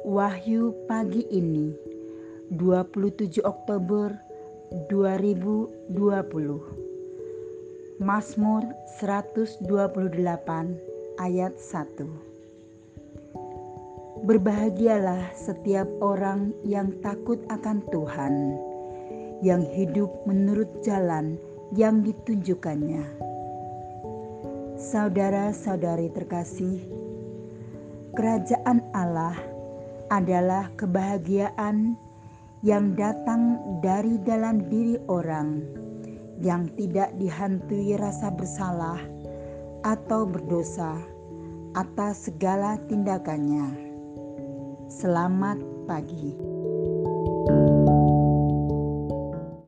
Wahyu pagi ini 27 Oktober 2020 Mazmur 128 ayat 1 Berbahagialah setiap orang yang takut akan Tuhan yang hidup menurut jalan yang ditunjukkannya. Saudara-saudari terkasih Kerajaan Allah adalah kebahagiaan yang datang dari dalam diri orang yang tidak dihantui rasa bersalah atau berdosa atas segala tindakannya. Selamat pagi.